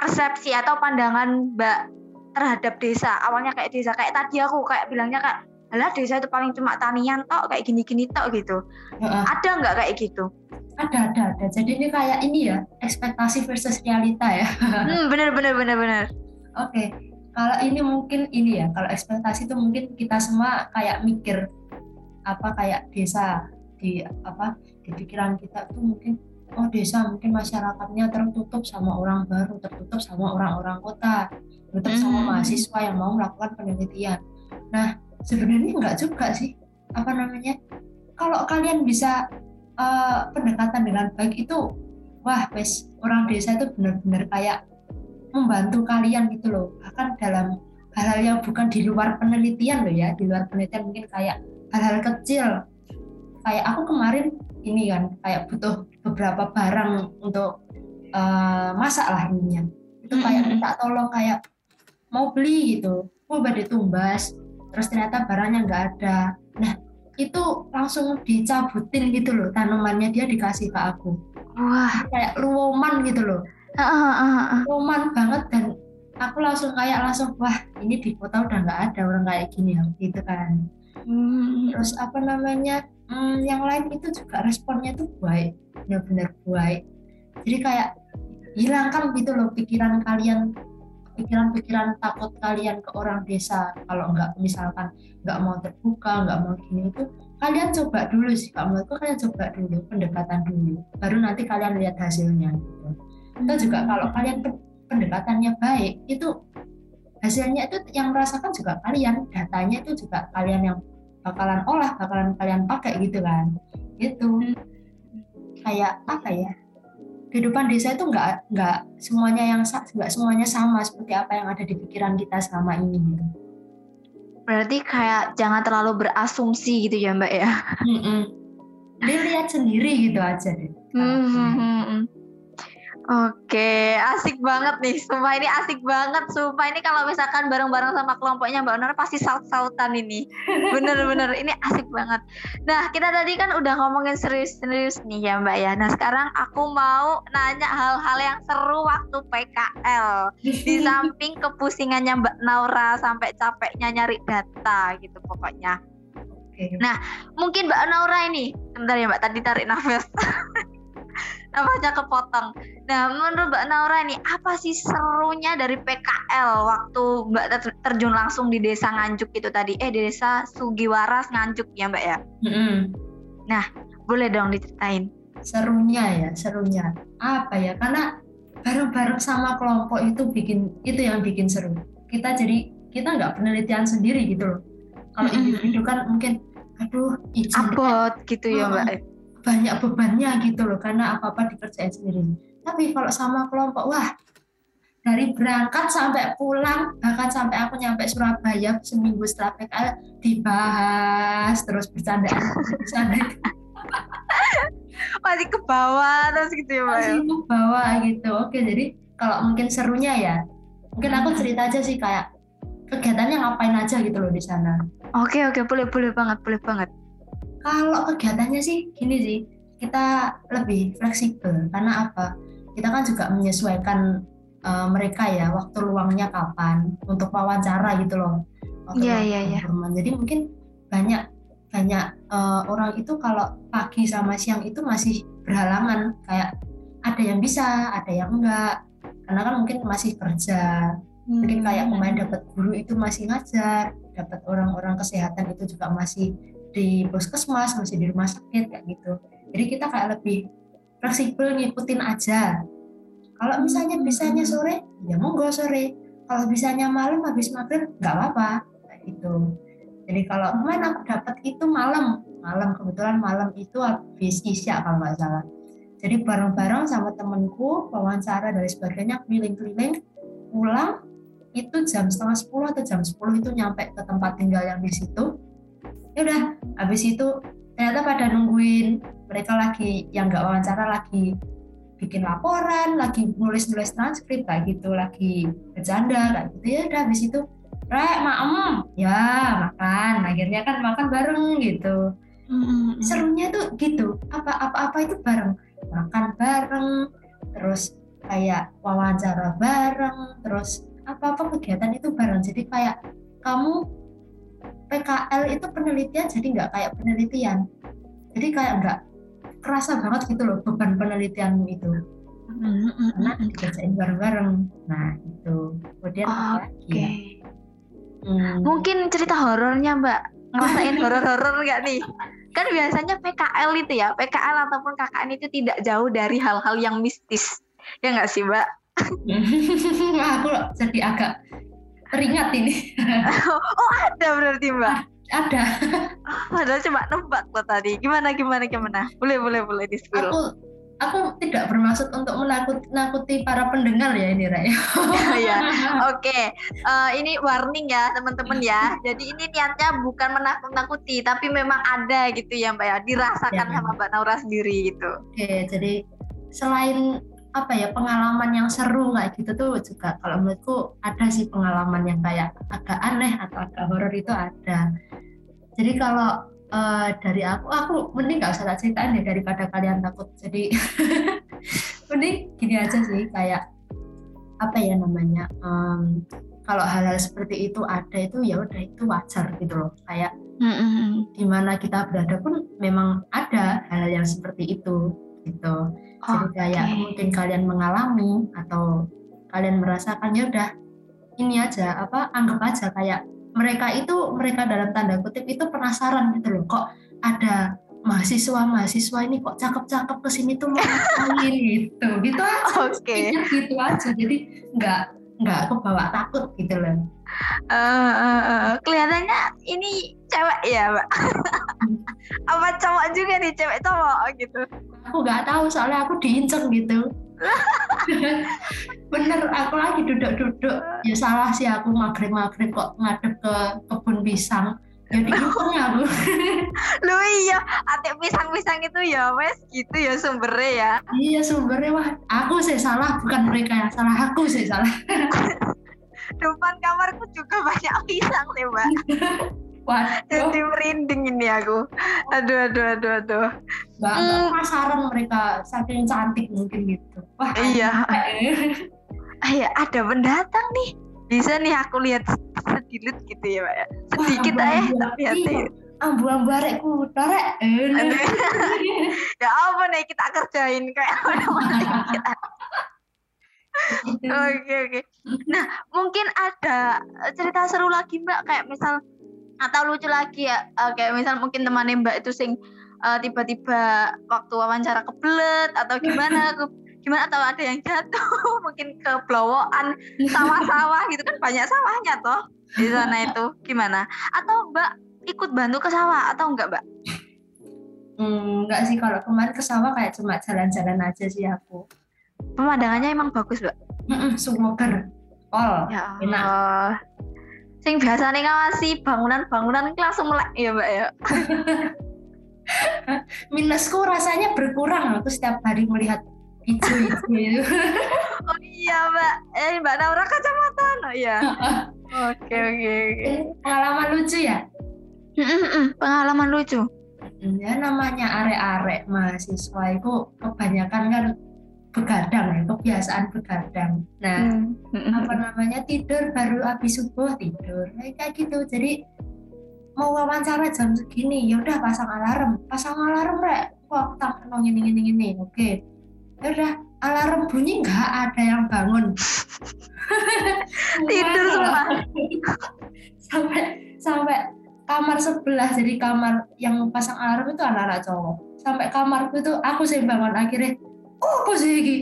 persepsi atau pandangan Mbak terhadap desa. Awalnya kayak desa kayak tadi aku kayak bilangnya kayak alah desa itu paling cuma tanian tok kayak gini-gini tok gitu. Uh. Ada nggak kayak gitu? ada ada ada jadi ini kayak ini ya ekspektasi versus realita ya hmm, bener bener bener bener oke okay. kalau ini mungkin ini ya kalau ekspektasi itu mungkin kita semua kayak mikir apa kayak desa di apa di pikiran kita tuh mungkin oh desa mungkin masyarakatnya tertutup sama orang baru tertutup sama orang-orang kota tertutup mm -hmm. sama mahasiswa yang mau melakukan penelitian nah sebenarnya enggak juga sih. Apa namanya? Kalau kalian bisa uh, pendekatan dengan baik itu wah wes orang desa itu benar-benar kayak membantu kalian gitu loh. Bahkan dalam hal-hal yang bukan di luar penelitian loh ya. Di luar penelitian mungkin kayak hal-hal kecil. Kayak aku kemarin ini kan kayak butuh beberapa barang untuk uh, masak lah ininya itu kayak minta tolong kayak mau beli gitu. Mau badai tumbas terus ternyata barangnya nggak ada. Nah itu langsung dicabutin gitu loh tanamannya dia dikasih ke aku wah. Kayak luoman gitu loh. Uh, uh, luoman banget dan aku langsung kayak langsung wah ini di kota udah nggak ada orang kayak gini ya gitu kan. Hmm. terus apa namanya hmm, yang lain itu juga responnya tuh baik benar-benar baik. Jadi kayak hilangkan gitu loh pikiran kalian pikiran-pikiran takut kalian ke orang desa kalau nggak misalkan nggak mau terbuka nggak mau gini itu kalian coba dulu sih kalau menurutku kalian coba dulu pendekatan dulu baru nanti kalian lihat hasilnya gitu. itu juga kalau kalian pendekatannya baik itu hasilnya itu yang merasakan juga kalian datanya itu juga kalian yang bakalan olah bakalan kalian pakai gitu kan. Itu hmm. kayak apa ya kehidupan desa itu nggak nggak semuanya yang nggak semuanya sama seperti apa yang ada di pikiran kita selama ini gitu. Berarti kayak jangan terlalu berasumsi gitu ya Mbak ya. Mm -mm. Dilihat sendiri gitu aja deh. Mm -hmm. Oke, asik banget nih. Sumpah ini asik banget. Sumpah ini kalau misalkan bareng-bareng sama kelompoknya Mbak Nora pasti saut-sautan ini. Bener-bener ini asik banget. Nah, kita tadi kan udah ngomongin serius-serius nih ya Mbak ya. Nah, sekarang aku mau nanya hal-hal yang seru waktu PKL. Di samping kepusingannya Mbak Naura sampai capeknya nyari data gitu pokoknya. Nah, mungkin Mbak Naura ini, sebentar ya Mbak, tadi tarik nafas. nafasnya kepotong. Nah, menurut Mbak Naura nih, apa sih serunya dari PKL waktu Mbak terjun langsung di desa Nganjuk itu tadi? Eh, di desa Sugiwaras Nganjuk ya Mbak ya? Mm-hmm. Nah, boleh dong diceritain. Serunya ya, serunya. Apa ya? Karena bareng-bareng sama kelompok itu bikin itu yang bikin seru. Kita jadi kita nggak penelitian sendiri gitu loh. Kalau individu kan mungkin aduh izin abot gitu ya mbak banyak bebannya gitu loh karena apa-apa dikerjain sendiri. Tapi kalau sama kelompok, wah dari berangkat sampai pulang bahkan sampai aku nyampe Surabaya seminggu setelah PKL dibahas terus bercanda bercanda masih ke bawah terus gitu ya masih ke bawah gitu. Oke jadi kalau mungkin serunya ya mungkin aku hmm. cerita aja sih kayak kegiatannya ngapain aja gitu loh di sana. Oke oke boleh boleh banget boleh banget kalau kegiatannya sih gini sih, kita lebih fleksibel karena apa? Kita kan juga menyesuaikan uh, mereka ya waktu luangnya kapan untuk wawancara gitu loh. Iya iya iya. Jadi mungkin banyak banyak uh, orang itu kalau pagi sama siang itu masih berhalangan kayak ada yang bisa, ada yang enggak. Karena kan mungkin masih kerja. Hmm. Mungkin kayak pemain dapat guru itu masih ngajar, dapat orang-orang kesehatan itu juga masih di puskesmas masih di rumah sakit kayak gitu. Jadi kita kayak lebih fleksibel ngikutin aja. Kalau misalnya bisanya sore ya monggo sore. Kalau bisanya malam habis maghrib nggak apa-apa kayak gitu. Jadi kalau kemarin aku dapat itu malam. Malam kebetulan malam itu habis isya kalau nggak salah. Jadi bareng-bareng sama temenku wawancara dari sebagainya keliling-keliling pulang itu jam setengah sepuluh atau jam sepuluh itu nyampe ke tempat tinggal yang di situ ya udah habis itu ternyata pada nungguin mereka lagi yang nggak wawancara lagi bikin laporan lagi nulis-nulis transkrip kayak gitu lagi bercanda kayak gitu. Ya udah habis itu rek maem. Ya makan. Akhirnya kan makan bareng gitu. Mm-hmm. serunya tuh gitu. Apa apa apa itu bareng. Makan bareng terus kayak wawancara bareng terus apa apa kegiatan itu bareng. Jadi kayak kamu PKL itu penelitian jadi nggak kayak penelitian. Jadi kayak nggak kerasa banget gitu loh beban penelitianmu itu. Karena dikerjain bareng-bareng. Nah itu kemudian oh, apa lagi okay. ya? Hmm. mungkin cerita horornya mbak. Ngerasain horor-horor nggak nih? Kan biasanya PKL itu ya PKL ataupun KKN itu tidak jauh dari hal-hal yang mistis. Ya nggak sih mbak? Aku jadi agak teringat ini. Oh ada berarti mbak? Ada. Padahal cuma nebak lo tadi. Gimana gimana gimana? Boleh boleh boleh di aku aku tidak bermaksud untuk menakut nakuti para pendengar ya ini Raya ya oke. Okay. uh, eh, ini warning ya teman-teman ya. Jadi ini niatnya bukan menakut-nakuti tapi memang ada gitu ya Mbak ya. Dirasakan ya, sama Mbak Naura sendiri gitu. Oke okay, jadi selain apa ya pengalaman yang seru kayak gitu tuh juga. Kalau menurutku ada sih pengalaman yang kayak agak aneh atau agak horor itu ada. Jadi kalau uh, dari aku aku mending nggak usah tak ceritain ya daripada kalian takut. Jadi mending gini aja sih kayak apa ya namanya um, kalau hal-hal seperti itu ada itu ya udah itu wajar gitu loh. Kayak mm-hmm. di mana kita berada pun memang ada hal-hal yang seperti itu gitu. Jadi kayak mungkin kalian mengalami atau kalian merasakan ya udah ini aja apa anggap aja kayak mereka itu mereka dalam tanda kutip itu penasaran gitu loh kok ada mahasiswa mahasiswa ini kok cakep-cakep ke sini tuh mau ngapain? Gitu. Gitu aja okay. gitu aja. Jadi nggak nggak kebawa takut gitu loh. Uh, uh, uh, kelihatannya ini cewek ya mbak. Apa cowok juga nih cewek cowok gitu. Aku nggak tahu soalnya aku diincer gitu. Bener aku lagi duduk-duduk. Ya salah sih aku maghrib-maghrib kok ngadep ke kebun pisang. Jadi diincer aku lu iya atik pisang-pisang itu ya wes gitu ya sumbernya ya. Iya sumbernya wah. Aku sih salah bukan mereka yang salah aku sih salah. Depan kamarku juga banyak pisang sih mbak Waduh. Jadi merinding ini aku. Aduh, aduh, aduh, aduh. Gak, hmm. penasaran mereka saking cantik mungkin gitu. Wah, iya. Iya, ada pendatang nih. Bisa nih aku lihat sedikit gitu ya, Pak ya. Sedikit aja tapi hati. Ambu-ambu arekku, torek. ya apa nih kita kerjain kayak mana-mana kita. Oke oke. Nah mungkin ada cerita seru lagi mbak kayak misal atau lucu lagi ya uh, kayak misal mungkin temannya mbak itu sing uh, tiba-tiba waktu wawancara kebelet atau gimana gimana atau ada yang jatuh mungkin ke blowokan sawah-sawah gitu kan banyak sawahnya toh di sana itu gimana atau mbak ikut bantu ke sawah atau enggak mbak Hmm, enggak sih kalau kemarin ke sawah kayak cuma jalan-jalan aja sih aku. Pemandangannya emang bagus, Mbak. Mm -mm, Oh, ya enak sing biasa nih ngawasi bangunan-bangunan langsung melek ya mbak ya. Minusku rasanya berkurang aku setiap hari melihat hijau-hijau oh iya mbak. Eh mbak Naura kacamata oh iya. Oke oke oke. Pengalaman lucu ya? Pengalaman lucu. Ya namanya arek-arek mahasiswa itu kebanyakan kan begadang ya kebiasaan begadang nah hmm. apa namanya tidur baru habis subuh tidur. Nah, kayak gitu. Jadi mau wawancara jam segini ya udah pasang alarm. Pasang alarm rek. Wah tak nong ini ini ini oke. Ya udah alarm bunyi nggak? Ada yang bangun. Tidur semua. sampai sampai kamar sebelah. Jadi kamar yang pasang alarm itu anak-anak cowok. Sampai kamarku itu aku sih bangun. Akhirnya apa sih ini?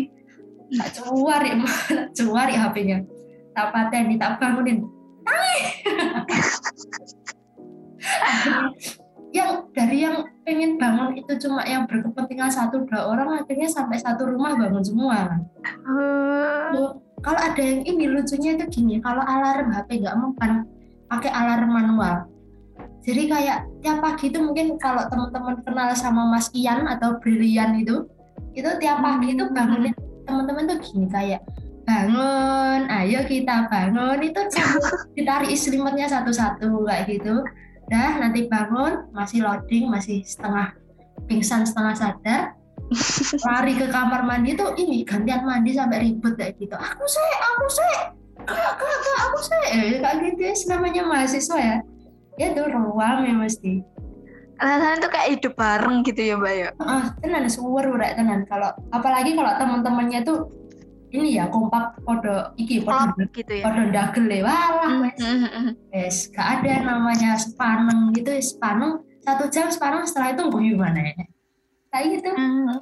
Tak cuari tak cuari HP-nya tak pateni tak bangunin. Yang dari yang pengen bangun itu cuma yang berkepentingan satu dua orang akhirnya sampai satu rumah bangun semua. Uh. kalau ada yang ini lucunya itu gini kalau alarm HP nggak mempan pakai alarm manual. Jadi kayak tiap pagi itu mungkin kalau teman-teman kenal sama Mas Ian atau Brilian itu itu tiap pagi itu Hmm. bangunnya teman-teman tuh gini kayak bangun ayo kita bangun. Itu ditarik selimutnya satu-satu kayak gitu. Dah nanti bangun masih loading masih setengah pingsan setengah sadar. Lari ke kamar mandi tuh ini gantian mandi sampai ribet kayak gitu. Aku sih aku sih. Kak kak kak aku sih. Eh, kayak gitu ya namanya mahasiswa ya. Ya tuh ruang ya mesti rasanya tuh kayak hidup bareng gitu ya mbak ya? Ah tenan suwer udah tenan. Kalau apalagi kalau teman-temannya tuh ini ya kompak podo iki podo klop gitu ya. podo dagel ya. Walah Hmm, wes. hmm, hmm. wes gak ada namanya sepaneng gitu sepaneng satu jam sepaneng setelah itu guyu mana ya kayak gitu Hmm.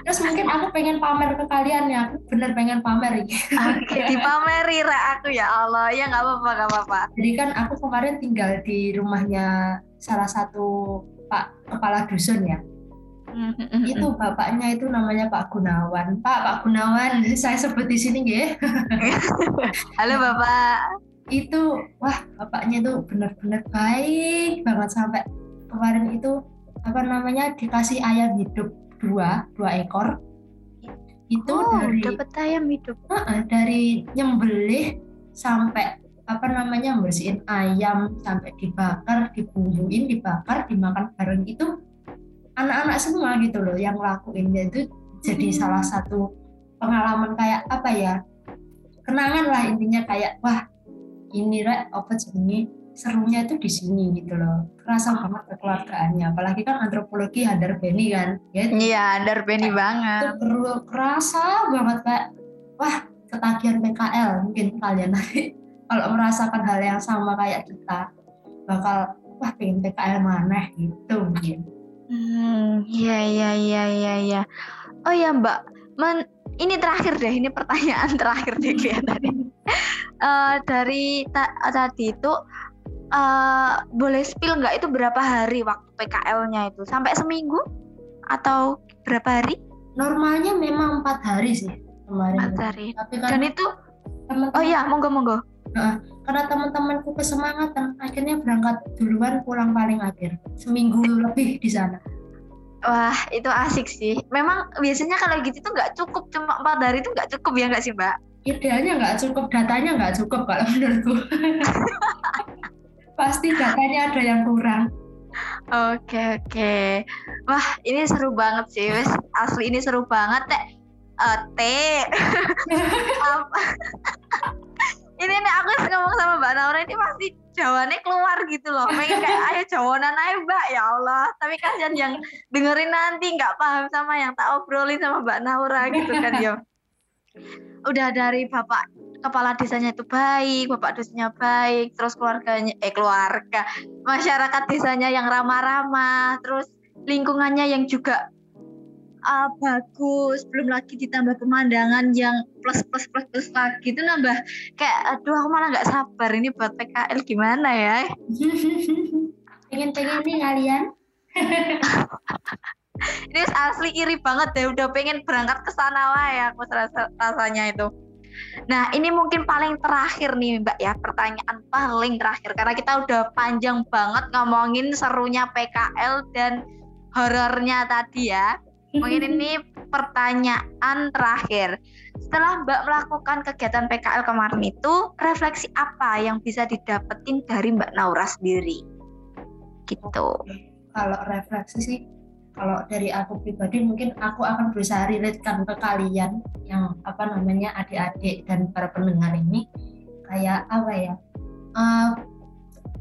terus mungkin aku pengen pamer ke kalian ya aku bener pengen pamer gitu Oke, dipameri Ra, aku ya Allah. Ya nggak apa-apa, nggak apa-apa. jadi kan aku kemarin tinggal di rumahnya salah satu pak kepala dusun ya Hmm, hmm, hmm, itu bapaknya itu namanya Pak Gunawan Pak Pak Gunawan saya sebut di sini ya Halo Bapak. itu wah bapaknya itu benar-benar baik banget sampai kemarin itu apa namanya dikasih ayam hidup dua dua ekor itu Oh, dari dapat ayam hidup. Heeh, dari nyembelih sampai apa namanya bersihin ayam sampai dibakar dibumbuin dibakar dimakan bareng itu anak-anak semua gitu loh yang ngelakuin itu jadi Hmm. salah satu pengalaman kayak apa ya kenangan lah intinya kayak wah ini rek apa jenenge serunya itu di sini gitu loh. Kerasa banget kekeluargaannya. Apalagi kan antropologi Hadar Beni kan. Ya Iya, Darbeni itu banget. perlu kerasa banget kayak wah ketagihan PKL mungkin kalian nanti kalau merasakan hal yang sama kayak kita bakal wah pengen PKL mana gitu mungkin. Hmm, iya iya iya iya iya. Oh ya Mbak, men ini terakhir deh, ini pertanyaan terakhir deh kayak tadi. Eh, dari ta- tadi itu eh boleh spill nggak itu berapa hari waktu PKL-nya itu? Sampai seminggu atau berapa hari? normalnya memang empat hari sih kemarin Empat hari. tapi Dan kan itu, teman oh iya, monggo monggo. karena teman-temanku kesemangatan akhirnya berangkat duluan pulang paling akhir seminggu lebih di sana Wah, itu asik sih. Memang biasanya kalau gitu tuh nggak cukup, cuma empat hari itu nggak cukup ya nggak sih Mbak? idealnya nggak cukup datanya nggak cukup kalau menurutku pasti datanya ada yang kurang Oke oke. Wah ini seru banget sih, wes asli ini seru banget teh. Eh, teh. Ini nih aku ngomong sama Mbak Naura ini pasti jawabannya keluar gitu loh. Pengen kayak ayo jawaban aja Mbak ya Allah. Tapi kasihan yang dengerin nanti nggak paham sama yang tak obrolin sama Mbak Naura gitu kan ya. Udah dari bapak kepala desanya itu baik, bapak desanya baik, terus keluarganya eh keluarga masyarakat desanya yang ramah-ramah, terus lingkungannya yang juga uh, bagus, belum lagi ditambah pemandangan yang plus plus plus plus lagi itu nambah kayak aduh aku malah nggak sabar ini buat PKL gimana ya? pengen-pengen nih kalian Ini asli iri banget deh udah pengen berangkat ke sana lah ya aku rasa rasanya itu. Nah ini mungkin paling terakhir nih Mbak ya pertanyaan paling terakhir karena kita udah panjang banget ngomongin serunya PKL dan horornya tadi ya. Mungkin ini pertanyaan terakhir. Setelah Mbak melakukan kegiatan PKL kemarin itu, refleksi apa yang bisa didapetin dari Mbak Naura sendiri? Gitu. kalau refleksi sih kalau dari aku pribadi mungkin aku akan berusaha relatekan ke kalian yang apa namanya adik-adik dan para pendengar ini. Kayak apa ya? Eh,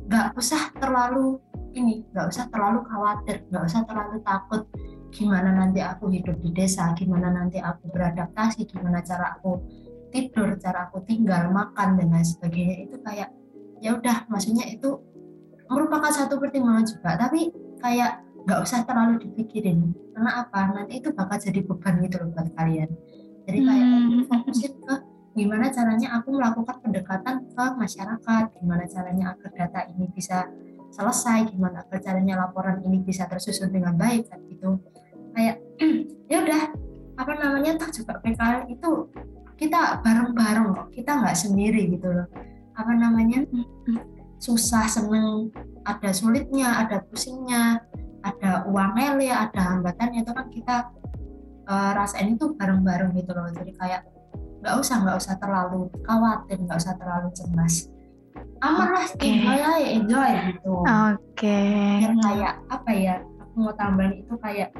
nggak usah terlalu ini nggak usah terlalu khawatir nggak usah terlalu takut gimana nanti aku hidup di desa gimana nanti aku beradaptasi gimana cara aku tidur cara aku tinggal makan dan lain sebagainya. Itu kayak ya udah maksudnya itu merupakan satu pertimbangan juga. Tapi kayak nggak usah terlalu dipikirin. Karena apa? Nanti itu bakal jadi beban gitu loh buat kalian. Jadi kayak Hmm. fokusin ke gimana caranya aku melakukan pendekatan ke masyarakat. Gimana caranya agar data ini bisa selesai. Gimana agar caranya laporan ini bisa tersusun dengan baik kan gitu. Kayak ya udah apa namanya toh juga PKL itu kita bareng-bareng kok. Kita nggak sendiri gitu loh. Apa namanya? Susah seneng ada sulitnya ada pusingnya ada uang lele ada hambatannya itu kan kita uh, rasain itu bareng-bareng gitu loh. Jadi kayak nggak usah nggak usah terlalu khawatir nggak usah terlalu cemas. Aman lah okay. enjoy ya enjoy gitu. Oke. Okay. dan kayak apa ya aku mau tambahin itu kayak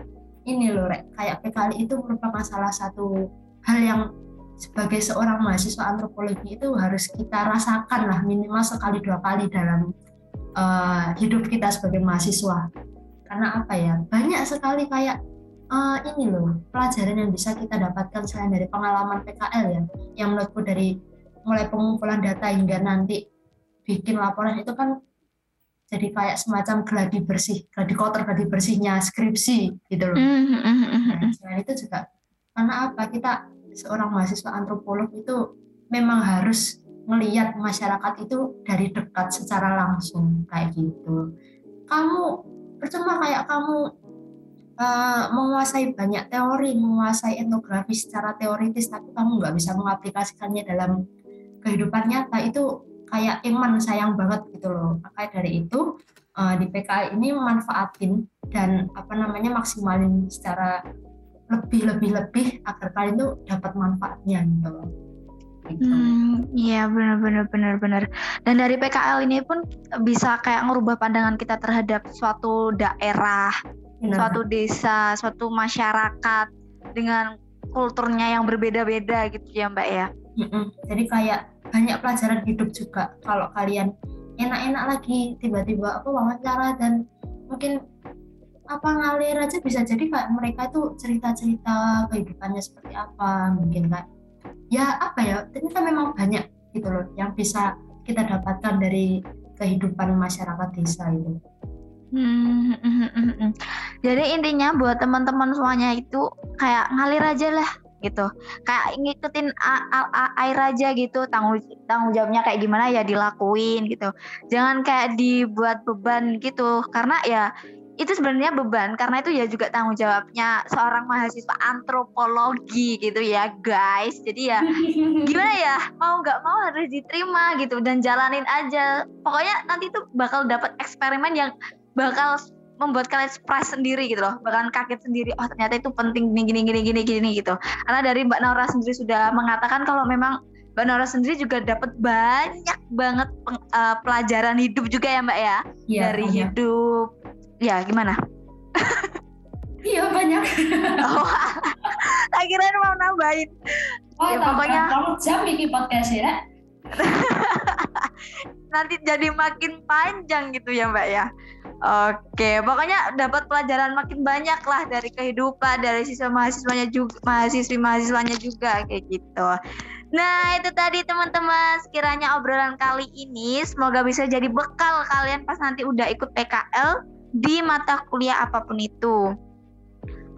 ini loh Rek, kayak PKL itu merupakan salah satu hal yang sebagai seorang mahasiswa antropologi itu harus kita rasakan lah minimal sekali dua kali dalam uh, hidup kita sebagai mahasiswa karena apa ya banyak sekali kayak uh, ini loh pelajaran yang bisa kita dapatkan selain dari pengalaman PKL ya yang menurutku dari mulai pengumpulan data hingga nanti bikin laporan itu kan jadi kayak semacam gladi bersih, gladi kotor, gladi bersihnya skripsi gitu loh. Mm -hmm. nah, selain itu juga karena apa kita seorang mahasiswa antropolog itu memang harus melihat masyarakat itu dari dekat secara langsung kayak gitu. Kamu percuma kayak kamu uh, menguasai banyak teori, menguasai etnografi secara teoritis, tapi kamu nggak bisa mengaplikasikannya dalam kehidupan nyata itu kayak iman sayang banget gitu loh. Makanya dari itu uh, di PKI ini memanfaatin dan apa namanya maksimalin secara lebih lebih lebih agar kalian tuh dapat manfaatnya gitu loh. Gitu. Hmm, iya benar benar benar benar. Dan dari PKL ini pun bisa kayak ngerubah pandangan kita terhadap suatu daerah, benar. suatu desa, suatu masyarakat dengan kulturnya yang berbeda-beda gitu ya Mbak ya. Jadi kayak banyak pelajaran hidup juga kalau kalian enak-enak lagi tiba-tiba apa wawancara dan mungkin apa ngalir aja bisa jadi kayak mereka tuh cerita-cerita kehidupannya seperti apa mungkin kan ya apa ya ternyata memang banyak gitu loh yang bisa kita dapatkan dari kehidupan masyarakat desa itu. Hmm. Jadi intinya buat teman-teman semuanya itu kayak ngalir aja lah gitu kayak ngikutin air aja gitu tanggung tanggung jawabnya kayak gimana ya dilakuin gitu jangan kayak dibuat beban gitu karena ya itu sebenarnya beban karena itu ya juga tanggung jawabnya seorang mahasiswa antropologi gitu ya guys. Jadi ya gimana ya mau nggak mau harus diterima gitu dan jalanin aja. Pokoknya nanti tuh bakal dapat eksperimen yang bakal membuat kalian surprise sendiri gitu loh. Bahkan kaget sendiri oh ternyata itu penting gini gini gini gini gini gitu. Karena dari Mbak Naura sendiri sudah mengatakan kalau memang Mbak Naura sendiri juga dapat banyak banget uh, pelajaran hidup juga ya Mbak ya, ya dari banyak. hidup ya gimana? Iya banyak. Oh tak kira mau nambahin. Oh, ya, pokoknya kamu jam ini podcast ya? Nanti jadi makin panjang gitu ya Mbak ya. Oke, pokoknya dapat pelajaran makin banyak lah dari kehidupan dari siswa mahasiswanya juga, mahasiswi mahasiswanya juga kayak gitu. Nah itu tadi teman-teman. Sekiranya obrolan kali ini semoga bisa jadi bekal kalian pas nanti udah ikut PKL di mata kuliah apa pun itu.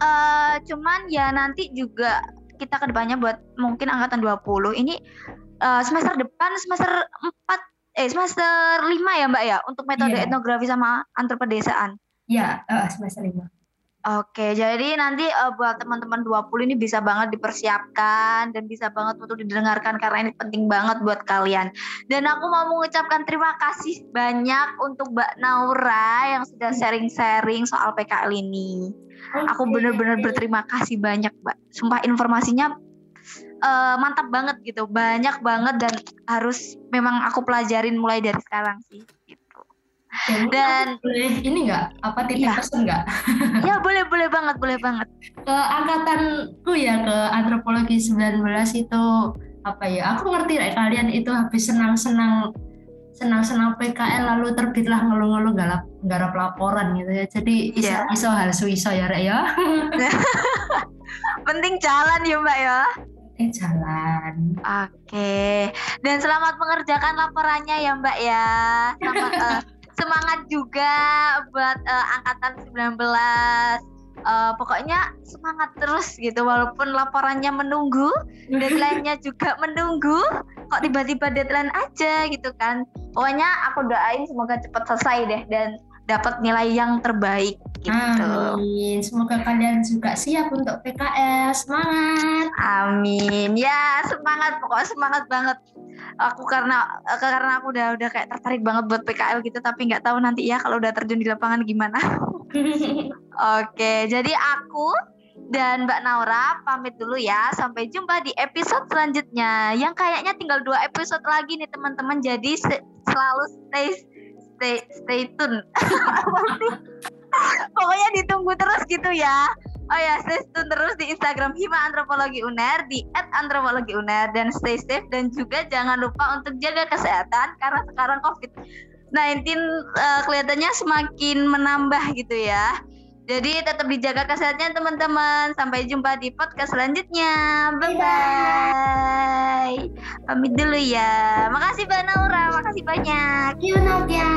Uh, cuman ya nanti juga kita ke depannya buat mungkin angkatan 20 ini uh, semester depan semester 4 eh semester lima ya Mbak ya untuk metode yeah. etnografi sama antropedesaan. Iya, yeah, uh, semester lima. Oke, jadi nanti uh, buat teman-teman 20 ini bisa banget dipersiapkan dan bisa banget untuk didengarkan karena ini penting banget buat kalian. Dan aku mau mengucapkan terima kasih banyak untuk Mbak Naura yang sudah sharing-sharing soal PKL ini. Aku benar-benar berterima kasih banyak, Mbak. Sumpah informasinya uh, mantap banget gitu banyak banget dan harus memang aku pelajarin mulai dari sekarang sih gitu dan boleh ini enggak apa titip ya. pesan enggak ya boleh boleh banget boleh banget ke angkatanku ya ke antropologi 19 itu apa ya aku ngerti lah kalian itu habis senang-senang senang-senang PKL lalu terbitlah ngeluh-ngeluh garap garap laporan gitu ya jadi iso yeah. iso harus iso ya Rek ya penting jalan ya mbak ya eh jalan. Oke. Dan selamat mengerjakan laporannya ya Mbak ya. Selamat, uh, semangat juga buat uh, angkatan 19. Uh, pokoknya semangat terus gitu walaupun laporannya menunggu, deadline-nya juga menunggu. Kok tiba-tiba deadline aja gitu kan. Pokoknya aku doain semoga cepat selesai deh dan dapat nilai yang terbaik gitu. Amin. Semoga kalian juga siap untuk PKS. Semangat. Amin. Ya, semangat pokoknya semangat banget. aku karena karena aku udah udah kayak tertarik banget buat PKL gitu tapi nggak tahu nanti ya kalau udah terjun di lapangan gimana. Oke, jadi aku dan Mbak Naura pamit dulu ya. Sampai jumpa di episode selanjutnya. Yang kayaknya tinggal dua episode lagi nih teman-teman. Jadi selalu stay stay stay tune. Pokoknya ditunggu terus gitu ya. Oh ya, stay tune terus di Instagram Hima Antropologi Uner di @antropologi Uner dan stay safe dan juga jangan lupa untuk jaga kesehatan karena sekarang COVID-19 uh, kelihatannya semakin menambah gitu ya. Jadi tetap dijaga kesehatannya teman-teman. Sampai jumpa di podcast selanjutnya. Bye bye. Pamit dulu ya. Makasih Mbak Naura, makasih banyak. Yuk Nadia.